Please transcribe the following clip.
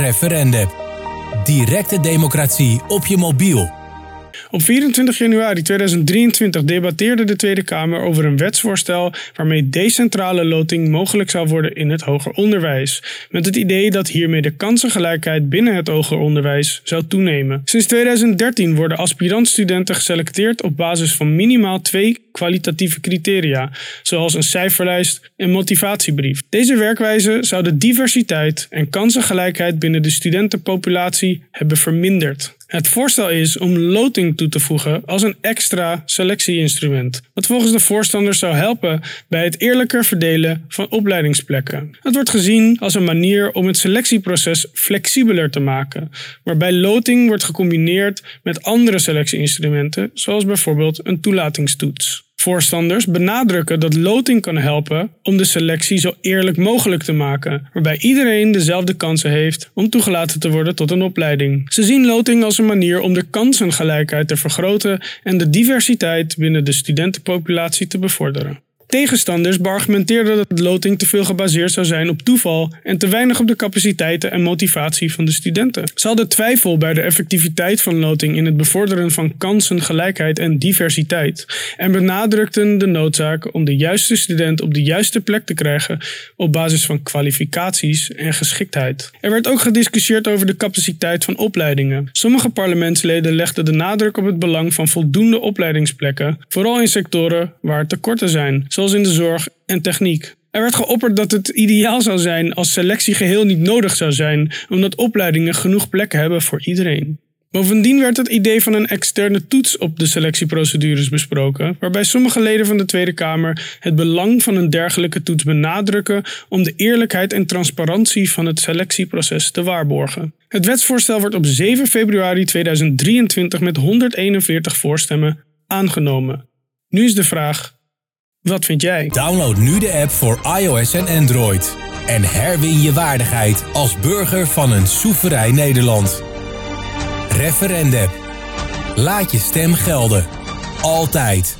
Referendum. Directe democratie op je mobiel. Op 24 januari 2023 debatteerde de Tweede Kamer over een wetsvoorstel waarmee decentrale loting mogelijk zou worden in het hoger onderwijs. Met het idee dat hiermee de kansengelijkheid binnen het hoger onderwijs zou toenemen. Sinds 2013 worden aspirantstudenten geselecteerd op basis van minimaal twee kwalitatieve criteria, zoals een cijferlijst en motivatiebrief. Deze werkwijze zou de diversiteit en kansengelijkheid binnen de studentenpopulatie hebben verminderd. Het voorstel is om loting toe te voegen als een extra selectieinstrument, wat volgens de voorstanders zou helpen bij het eerlijker verdelen van opleidingsplekken. Het wordt gezien als een manier om het selectieproces flexibeler te maken, waarbij loting wordt gecombineerd met andere selectieinstrumenten, zoals bijvoorbeeld een toelatingstoets. Voorstanders benadrukken dat loting kan helpen om de selectie zo eerlijk mogelijk te maken, waarbij iedereen dezelfde kansen heeft om toegelaten te worden tot een opleiding. Ze zien loting als een manier om de kansengelijkheid te vergroten en de diversiteit binnen de studentenpopulatie te bevorderen. Tegenstanders beargumenteerden dat de loting te veel gebaseerd zou zijn op toeval en te weinig op de capaciteiten en motivatie van de studenten. Ze hadden twijfel bij de effectiviteit van loting in het bevorderen van kansen, gelijkheid en diversiteit en benadrukten de noodzaak om de juiste student op de juiste plek te krijgen op basis van kwalificaties en geschiktheid. Er werd ook gediscussieerd over de capaciteit van opleidingen. Sommige parlementsleden legden de nadruk op het belang van voldoende opleidingsplekken, vooral in sectoren waar tekorten zijn zoals in de zorg en techniek. Er werd geopperd dat het ideaal zou zijn als selectie geheel niet nodig zou zijn, omdat opleidingen genoeg plekken hebben voor iedereen. Bovendien werd het idee van een externe toets op de selectieprocedures besproken, waarbij sommige leden van de Tweede Kamer het belang van een dergelijke toets benadrukken om de eerlijkheid en transparantie van het selectieproces te waarborgen. Het wetsvoorstel wordt op 7 februari 2023 met 141 voorstemmen aangenomen. Nu is de vraag: wat vind jij? Download nu de app voor iOS en Android. En herwin je waardigheid als burger van een soeverein Nederland. Referendum. Laat je stem gelden. Altijd.